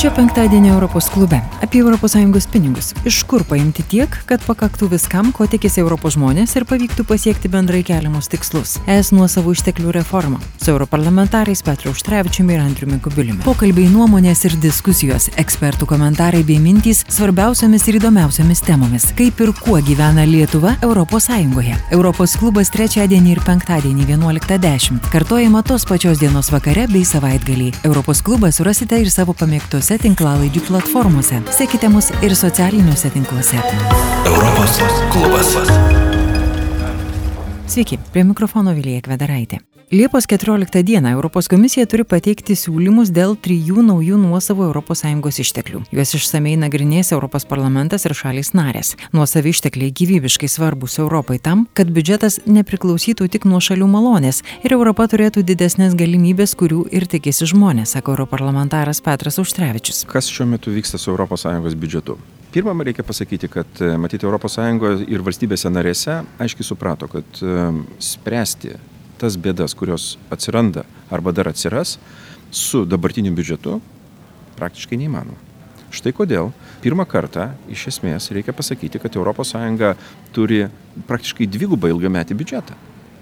Šio penktadienio Europos klube apie ES pinigus. Iš kur paimti tiek, kad pakaktų viskam, ko tikisi Europos žmonės ir pavyktų pasiekti bendrai keliamus tikslus. Es nuo savo išteklių reforma. Su europarlamentarais Petru Užtrevičiumi ir Andriumi Kubiliumi. Pokalbiai nuomonės ir diskusijos, ekspertų komentarai bei mintys svarbiausiamis ir įdomiausiamis temomis. Kaip ir kuo gyvena Lietuva Sąjungoje. Europos klubas trečiadienį ir penktadienį 11.10. Kartojama tos pačios dienos vakare bei savaitgalį. Europos klubą surasite ir savo pamėgtose tinklalaidžių platformose. Sekite mus ir socialiniuose tinkluose. Europos klubas. Sveiki, prie mikrofono Vilija Kvedaraitė. Liepos 14 dieną Europos komisija turi pateikti siūlymus dėl trijų naujų nuosavų ES išteklių. Juos išsamei nagrinės Europos parlamentas ir šalis narės. Nuosavi ištekliai gyvybiškai svarbus Europai tam, kad biudžetas nepriklausytų tik nuo šalių malonės ir Europa turėtų didesnės galimybės, kurių ir tikisi žmonės, sako europarlamentaras Petras Užtrevičius. Kas šiuo metu vyksta su ES biudžetu? Pirmą, reikia pasakyti, kad matyti ES ir valstybėse narėse aiškiai suprato, kad spręsti tas bėdas, kurios atsiranda arba dar atsiras su dabartiniu biudžetu, praktiškai neįmanoma. Štai kodėl pirmą kartą iš esmės reikia pasakyti, kad ES turi praktiškai dvigubą ilgametį biudžetą.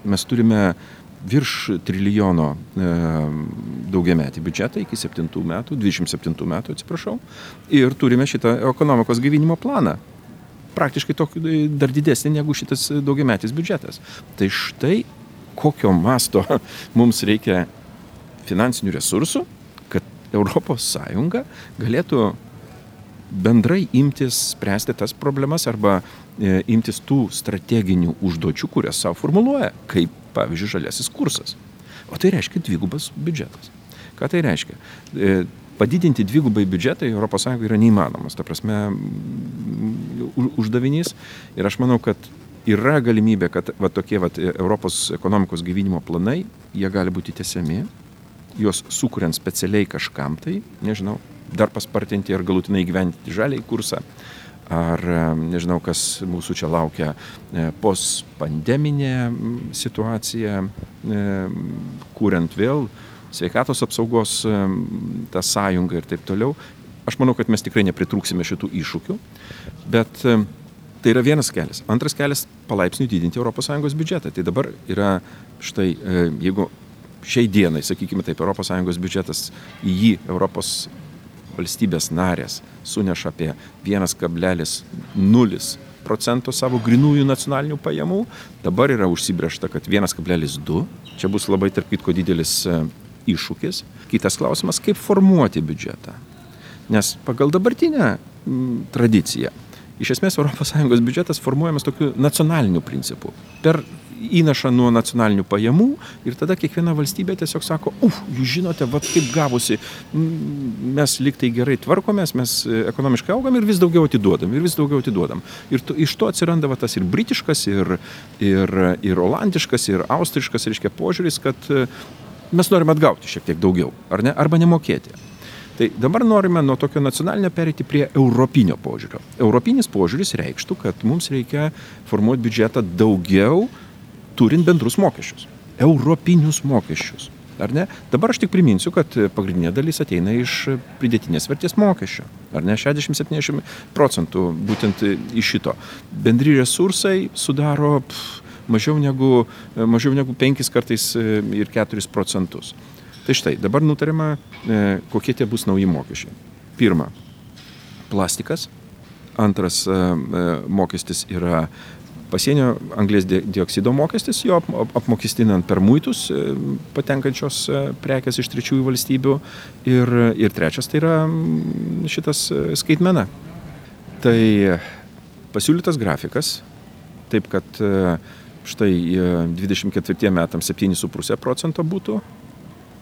Mes turime virš trilijono e, daugiametį biudžetą iki 7 metų, 27 metų atsiprašau, ir turime šitą ekonomikos gyvinimo planą. Praktiškai tokį dar didesnį negu šitas daugiametis biudžetas. Tai štai kokio masto mums reikia finansinių resursų, kad ES galėtų bendrai imtis spręsti tas problemas arba e, imtis tų strateginių užduočių, kurias savo formuluoja, kaip pavyzdžiui žaliasis kursas. O tai reiškia dvigubas biudžetas. Ką tai reiškia? E, padidinti dvigubai biudžetą ES yra neįmanomas, ta prasme, uždavinys. Ir aš manau, kad yra galimybė, kad va, tokie va, Europos ekonomikos gyvinimo planai, jie gali būti tiesiami, juos sukuriant specialiai kažkam tai, nežinau, dar paspartinti ir galutinai gyventi žaliai kursą, ar nežinau, kas mūsų čia laukia e, postpandeminė situacija, kuriant vėl sveikatos apsaugos tą sąjungą ir taip toliau. Aš manau, kad mes tikrai nepritrūksime šitų iššūkių, bet Tai yra vienas kelias. Antras kelias - palaipsniui didinti ES biudžetą. Tai dabar yra štai, e, jeigu šiai dienai, sakykime taip, ES biudžetas į jį Europos valstybės narės suneša apie 1,0 procento savo grinųjų nacionalinių pajamų, dabar yra užsibriešta, kad 1,2, čia bus labai tarp kitko didelis e, iššūkis. Kitas klausimas, kaip formuoti biudžetą. Nes pagal dabartinę tradiciją iš esmės ES biudžetas formuojamas tokiu nacionaliniu principu. Per įnašą nuo nacionalinių pajamų ir tada kiekviena valstybė tiesiog sako, uf, jūs žinote, va kaip gavosi, mes liktai gerai tvarkomės, mes e, ekonomiškai augam ir vis daugiau atiduodam, ir vis daugiau atiduodam. Ir to, iš to atsiranda va, tas ir britiškas, ir, ir, ir olandiškas, ir austriškas, reiškia, požiūris, kad e, mes norime atgauti šiek tiek daugiau, ar ne, arba nemokėti. Tai dabar norime nuo tokio nacionalinio perėti prie europinio požiūrio. Europinis požiūris reikštų, kad mums reikia formuoti biudžetą daugiau, turint bendrus mokesčius. Europinius mokesčius. Ar ne? Dabar aš tik priminsiu, kad pagrindinė dalis ateina iš pridėtinės vertės mokesčio. Ar ne? 60-70 procentų būtent iš šito. Bendri resursai sudaro pff, mažiau negu, mažiau negu 5 kartais ir 4 procentus. Tai štai, dabar nutarima, e, kokie tie bus nauji mokesčiai. Pirma, plastikas. Antras e, e, mokestis yra pasienio anglės dioksido mokestis, jo apmokestinant per muitus patenkančios prekes iš trečiųjų valstybių. Ir, ir trečias tai yra šitas skaitmena. Tai pasiūlytas grafikas, taip kad štai 24 metams 7,5 procento būtų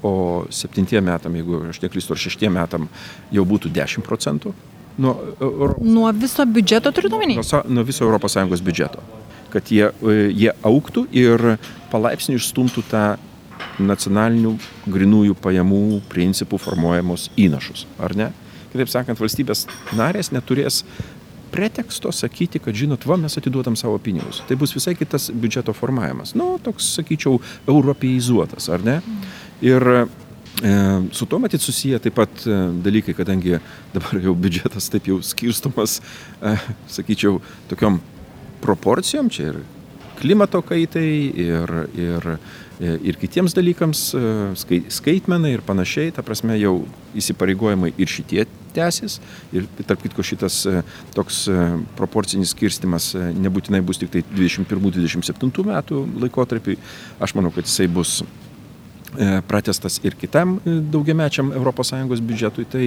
o septintiem metam, jeigu aš neklystu, ar šeštiem metam jau būtų 10 procentų. Nuo, Euro... nuo viso biudžeto turite omeny? Nuo, nuo viso ES biudžeto. Kad jie, e, jie auktų ir palaipsniui išstumtų tą nacionalinių grinųjų pajamų principų formuojamus įnašus, ar ne? Kitaip sakant, valstybės narės neturės preteksto sakyti, kad žinot, va, mes atiduodam savo pinigus. Tai bus visai kitas biudžeto formavimas. Nu, toks, sakyčiau, europeizuotas, ar ne? Ir Su tuo matyt susiję taip pat dalykai, kadangi dabar jau biudžetas taip jau skirstumas, sakyčiau, tokiom proporcijom, čia ir klimato kaitai, ir, ir, ir kitiems dalykams, skaitmenai ir panašiai, ta prasme jau įsipareigojimai ir šitie tęsis. Ir tarp kitko šitas toks proporcinis skirstimas nebūtinai bus tik tai 21-27 metų laikotarpiai. Aš manau, kad jisai bus pratestas ir kitam daugiamečiam ES biudžetui. Tai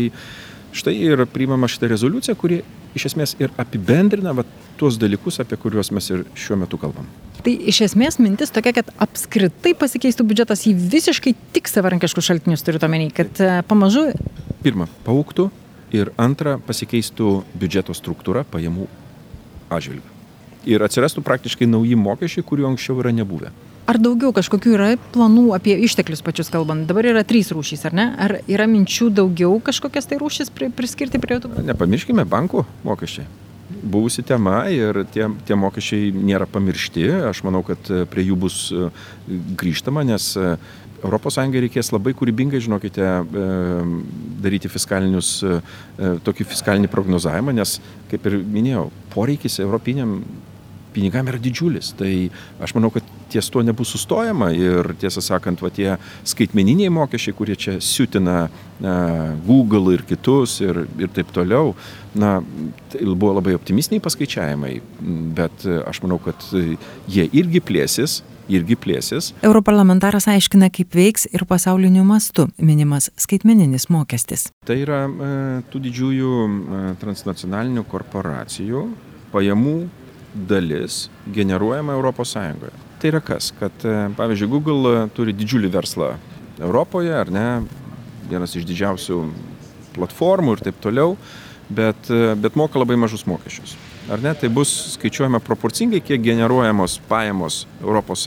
štai ir priimama šitą rezoliuciją, kuri iš esmės ir apibendrina va, tuos dalykus, apie kuriuos mes ir šiuo metu kalbam. Tai iš esmės mintis tokia, kad apskritai pasikeistų biudžetas į visiškai tik savarankiškus šaltinius, turiu omeny, kad pamažu... Pirma, pauktų ir antra, pasikeistų biudžeto struktūra pajamų atžvilgiu. Ir atsirastų praktiškai nauji mokesčiai, kurių anksčiau yra nebuvę. Ar daugiau kažkokių yra planų apie išteklius pačius kalbant? Dabar yra trys rūšys, ar ne? Ar yra minčių daugiau kažkokias tai rūšis priskirti prie tų? Nepamirškime bankų mokesčiai. Buvusi tema ir tie, tie mokesčiai nėra pamiršti. Aš manau, kad prie jų bus grįžtama, nes ES reikės labai kūrybingai, žinokite, daryti fiskalinius, tokį fiskalinį prognozavimą, nes, kaip ir minėjau, poreikis europiniam pinigam yra didžiulis. Tai aš manau, kad ties tuo nebus sustojama ir tiesą sakant, va tie skaitmeniniai mokesčiai, kurie čia siutina uh, Google ir kitus ir, ir taip toliau, na, tai buvo labai optimistiniai paskaičiavimai, bet aš manau, kad jie irgi plėsis, irgi plėsis. Europarlamentaras aiškina, kaip veiks ir pasauliniu mastu minimas skaitmeninis mokestis. Tai yra e, tų didžiųjų e, transnacionalinių korporacijų pajamų dalis generuojama Europos Sąjungoje. Tai yra kas? Kad, e, pavyzdžiui, Google turi didžiulį verslą Europoje, ar ne, vienas iš didžiausių platformų ir taip toliau, bet, e, bet moka labai mažus mokesčius. Ar ne, tai bus skaičiuojama proporcingai, kiek generuojamos pajamos ES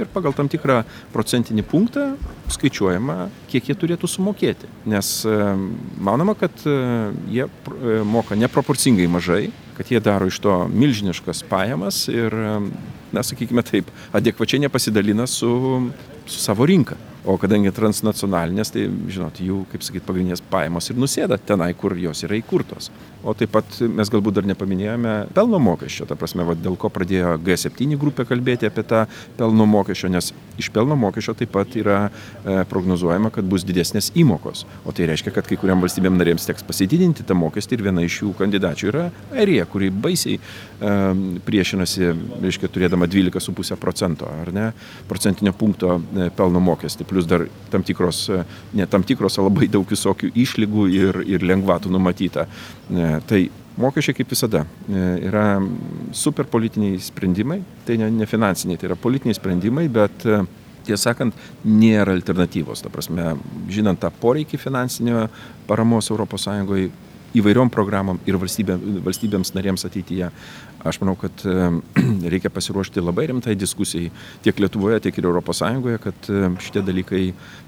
ir pagal tam tikrą procentinį punktą skaičiuojama, kiek jie turėtų sumokėti. Nes e, manoma, kad jie moka neproporcingai mažai kad jie daro iš to milžiniškas pajamas ir, na, sakykime taip, adekvačiai nepasidalina su, su savo rinka. O kadangi transnacionalinės, tai, žinot, jų, kaip sakyt, pagrindinės pajamos ir nusėda tenai, kur jos yra įkurtos. O taip pat mes galbūt dar nepaminėjome pelno mokesčio, ta prasme, va, dėl ko pradėjo G7 grupė kalbėti apie tą pelno mokesčio, nes iš pelno mokesčio taip pat yra e, prognozuojama, kad bus didesnės įmokos. O tai reiškia, kad kai kuriam valstybėm narėms teks pasididinti tą mokestį ir viena iš jų kandidačių yra Airija, kuri baisiai e, priešinasi, reiškia, turėdama 12,5 procento, ar ne, procentinio punkto e, pelno mokestį plus dar tam tikros, ne tam tikros, o labai daug visokių išlygų ir, ir lengvatų numatyta. E, tai mokesčiai kaip visada e, yra super politiniai sprendimai, tai ne, ne finansiniai, tai yra politiniai sprendimai, bet e, tiesą sakant, nėra alternatyvos. Ta prasme, žinant tą poreikį finansinio paramos ES įvairiom programom ir valstybė, valstybėms narėms ateityje, Aš manau, kad reikia pasiruošti labai rimtai diskusijai tiek Lietuvoje, tiek ir ES, kad šitie dalykai,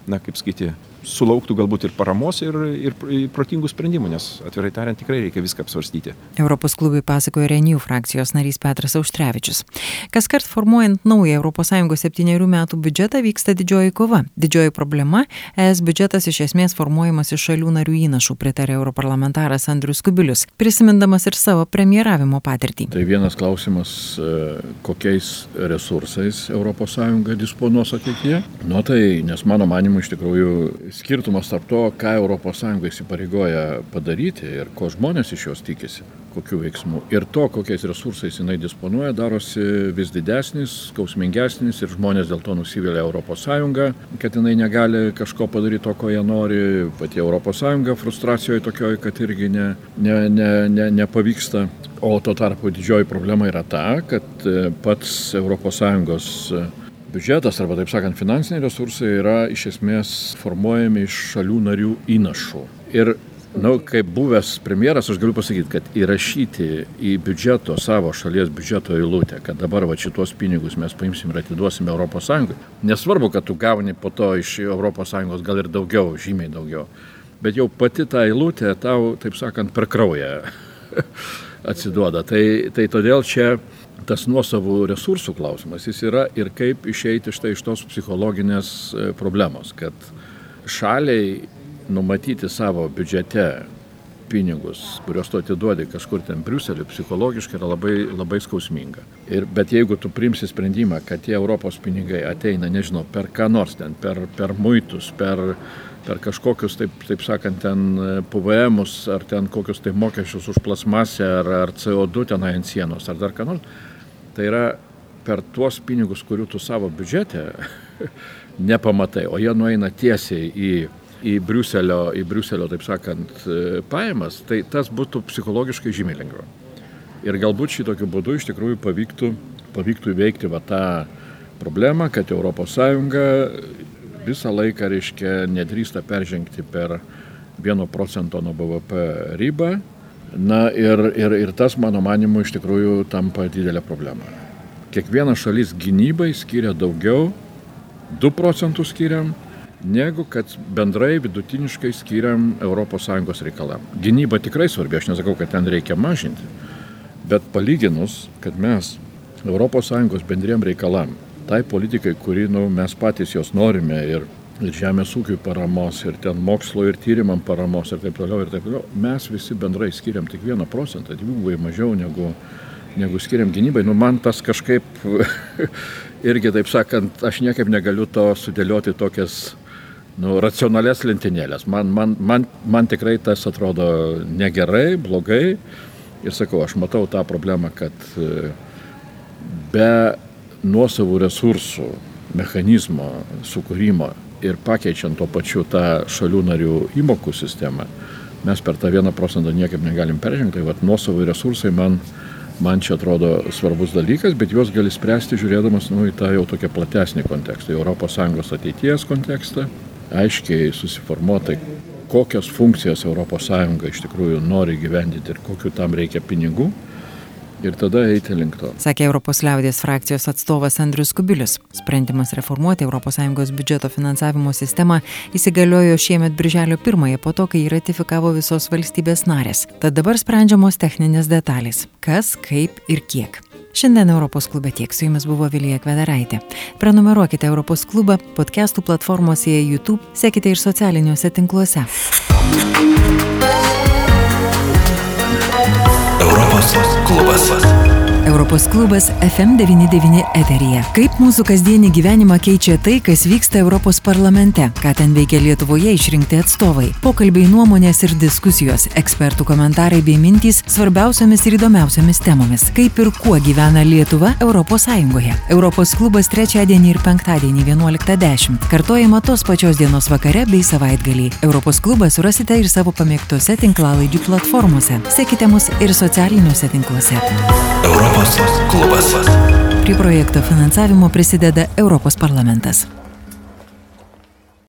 na, kaip skaiti, sulauktų galbūt ir paramos, ir, ir protingų sprendimų, nes atvirai tariant tikrai reikia viską apsvarstyti. Europos klubui pasakojo Renew frakcijos narys Petras Auštrevičius. Kas kart formuojant naują ES septyniarių metų biudžetą vyksta didžioji kova. Didžioji problema - ES biudžetas iš esmės formuojamas iš šalių narių įnašų, pritarė europarlamentaras Andrius Kubilius, prisimindamas ir savo premjeravimo patirtį. Tai vienas klausimas, e, kokiais resursais ES disponuos ateityje. Nu tai, nes mano manimu iš tikrųjų skirtumas tarp to, ką ES įsipareigoja padaryti ir ko žmonės iš jos tikisi, kokiu veiksmu, ir to, kokiais resursais jinai disponuoja, darosi vis didesnis, skausmingesnis ir žmonės dėl to nusivylė ES, kad jinai negali kažko padaryti to, ko jie nori, pati ES frustracijoje tokioje, kad irgi ne, ne, ne, ne, nepavyksta. O tuo tarpu didžioji problema yra ta, kad e, pats ES biudžetas arba taip sakant finansiniai resursai yra iš esmės formuojami iš šalių narių įnašų. Ir Na, nu, kaip buvęs premjeras, aš galiu pasakyti, kad įrašyti į biudžeto, savo šalies biudžeto eilutę, kad dabar va šitos pinigus mes paimsim ir atiduosim ES, nesvarbu, kad tu gauni po to iš ES gal ir daugiau, žymiai daugiau, bet jau pati ta eilutė tau, taip sakant, per kraują atsiduoda. Tai, tai todėl čia tas nuosavų resursų klausimas, jis yra ir kaip išeiti štai iš tos psichologinės e, problemos, kad šaliai numatyti savo biudžete pinigus, kuriuos tu atiduodi kažkur ten Briuselį, psichologiškai yra labai, labai skausminga. Ir, bet jeigu tu primsi sprendimą, kad tie Europos pinigai ateina, nežinau, per ką nors ten, per, per muitus, per, per kažkokius, taip, taip sakant, ten PVMus, ar ten kokius tai mokesčius už plasmasę, ar, ar CO2 tenai ant sienos, ar dar ką nors, tai yra per tuos pinigus, kurių tu savo biudžete nepamatai, o jie nueina tiesiai į į Briuselio, į Briuselio, taip sakant, e, pajamas, tai tas būtų psichologiškai žymiai lengviau. Ir galbūt šitokiu būdu iš tikrųjų pavyktų, pavyktų įveikti va tą problemą, kad ES visą laiką, reiškia, nedrįsta peržengti per 1 procento nuo BVP ribą. Na ir, ir, ir tas, mano manimu, iš tikrųjų tampa didelė problema. Kiekviena šalis gynybai skiria daugiau, 2 procentus skiriam, negu kad bendrai vidutiniškai skiriam ES reikalam. Gynyba tikrai svarbi, aš nesakau, kad ten reikia mažinti, bet palyginus, kad mes ES bendriem reikalam, tai politikai, kuri nu, mes patys jos norime ir, ir žemės ūkiui paramos, ir ten mokslo ir tyrimam paramos, ir taip toliau, ir taip toliau, mes visi bendrai skiriam tik vieną procentą, dvigubai mažiau negu, negu skiriam gynybai. Nu, man tas kažkaip irgi, taip sakant, aš niekaip negaliu to sudėlioti tokias nu, racionalias lentynėlės. Man, man, man, man tikrai tas atrodo negerai, blogai. Ir sakau, aš matau tą problemą, kad e, be nuosavų resursų mechanizmo sukūrimo ir pakeičiant to pačiu tą šalių narių įmokų sistemą, mes per tą vieną procentą niekaip negalim peržengti. Tai vad nuosavų resursai man, man čia atrodo svarbus dalykas, bet juos gali spręsti žiūrėdamas nu, į tą jau tokią platesnį kontekstą, ES ateities kontekstą aiškiai susiformuota, kokias funkcijas ES iš tikrųjų nori gyvendyti ir kokiu tam reikia pinigų. Ir tada eiti link to. Sakė Europos liaudės frakcijos atstovas Andrius Kubilius. Sprendimas reformuoti ES biudžeto finansavimo sistemą įsigaliojo šiemet birželio pirmąją po to, kai jį ratifikavo visos valstybės narės. Tad dabar sprendžiamos techninės detalės - kas, kaip ir kiek. Šiandien Europos klube tiek su jumis buvo Vilija Kvedaraitė. Prenumeruokite Europos klubą podcastų platformose YouTube, sekite ir socialiniuose tinkluose. Europos klubas. Europos klubas FM99 eteryje. Kaip mūsų kasdienį gyvenimą keičia tai, kas vyksta Europos parlamente, ką ten veikia Lietuvoje išrinkti atstovai. Pokalbiai nuomonės ir diskusijos, ekspertų komentarai bei mintys svarbiausiamis ir įdomiausiamis temomis. Kaip ir kuo gyvena Lietuva Europos Sąjungoje. Europos klubas trečiadienį ir penktadienį 11.10. Kartojama tos pačios dienos vakare bei savaitgalį. Europos klubą surasite ir savo pamėgtose tinklalaidžių platformose. Sekite mus ir socialiniuose tinkluose. Europos klubas. Prie projekto finansavimo prisideda Europos parlamentas.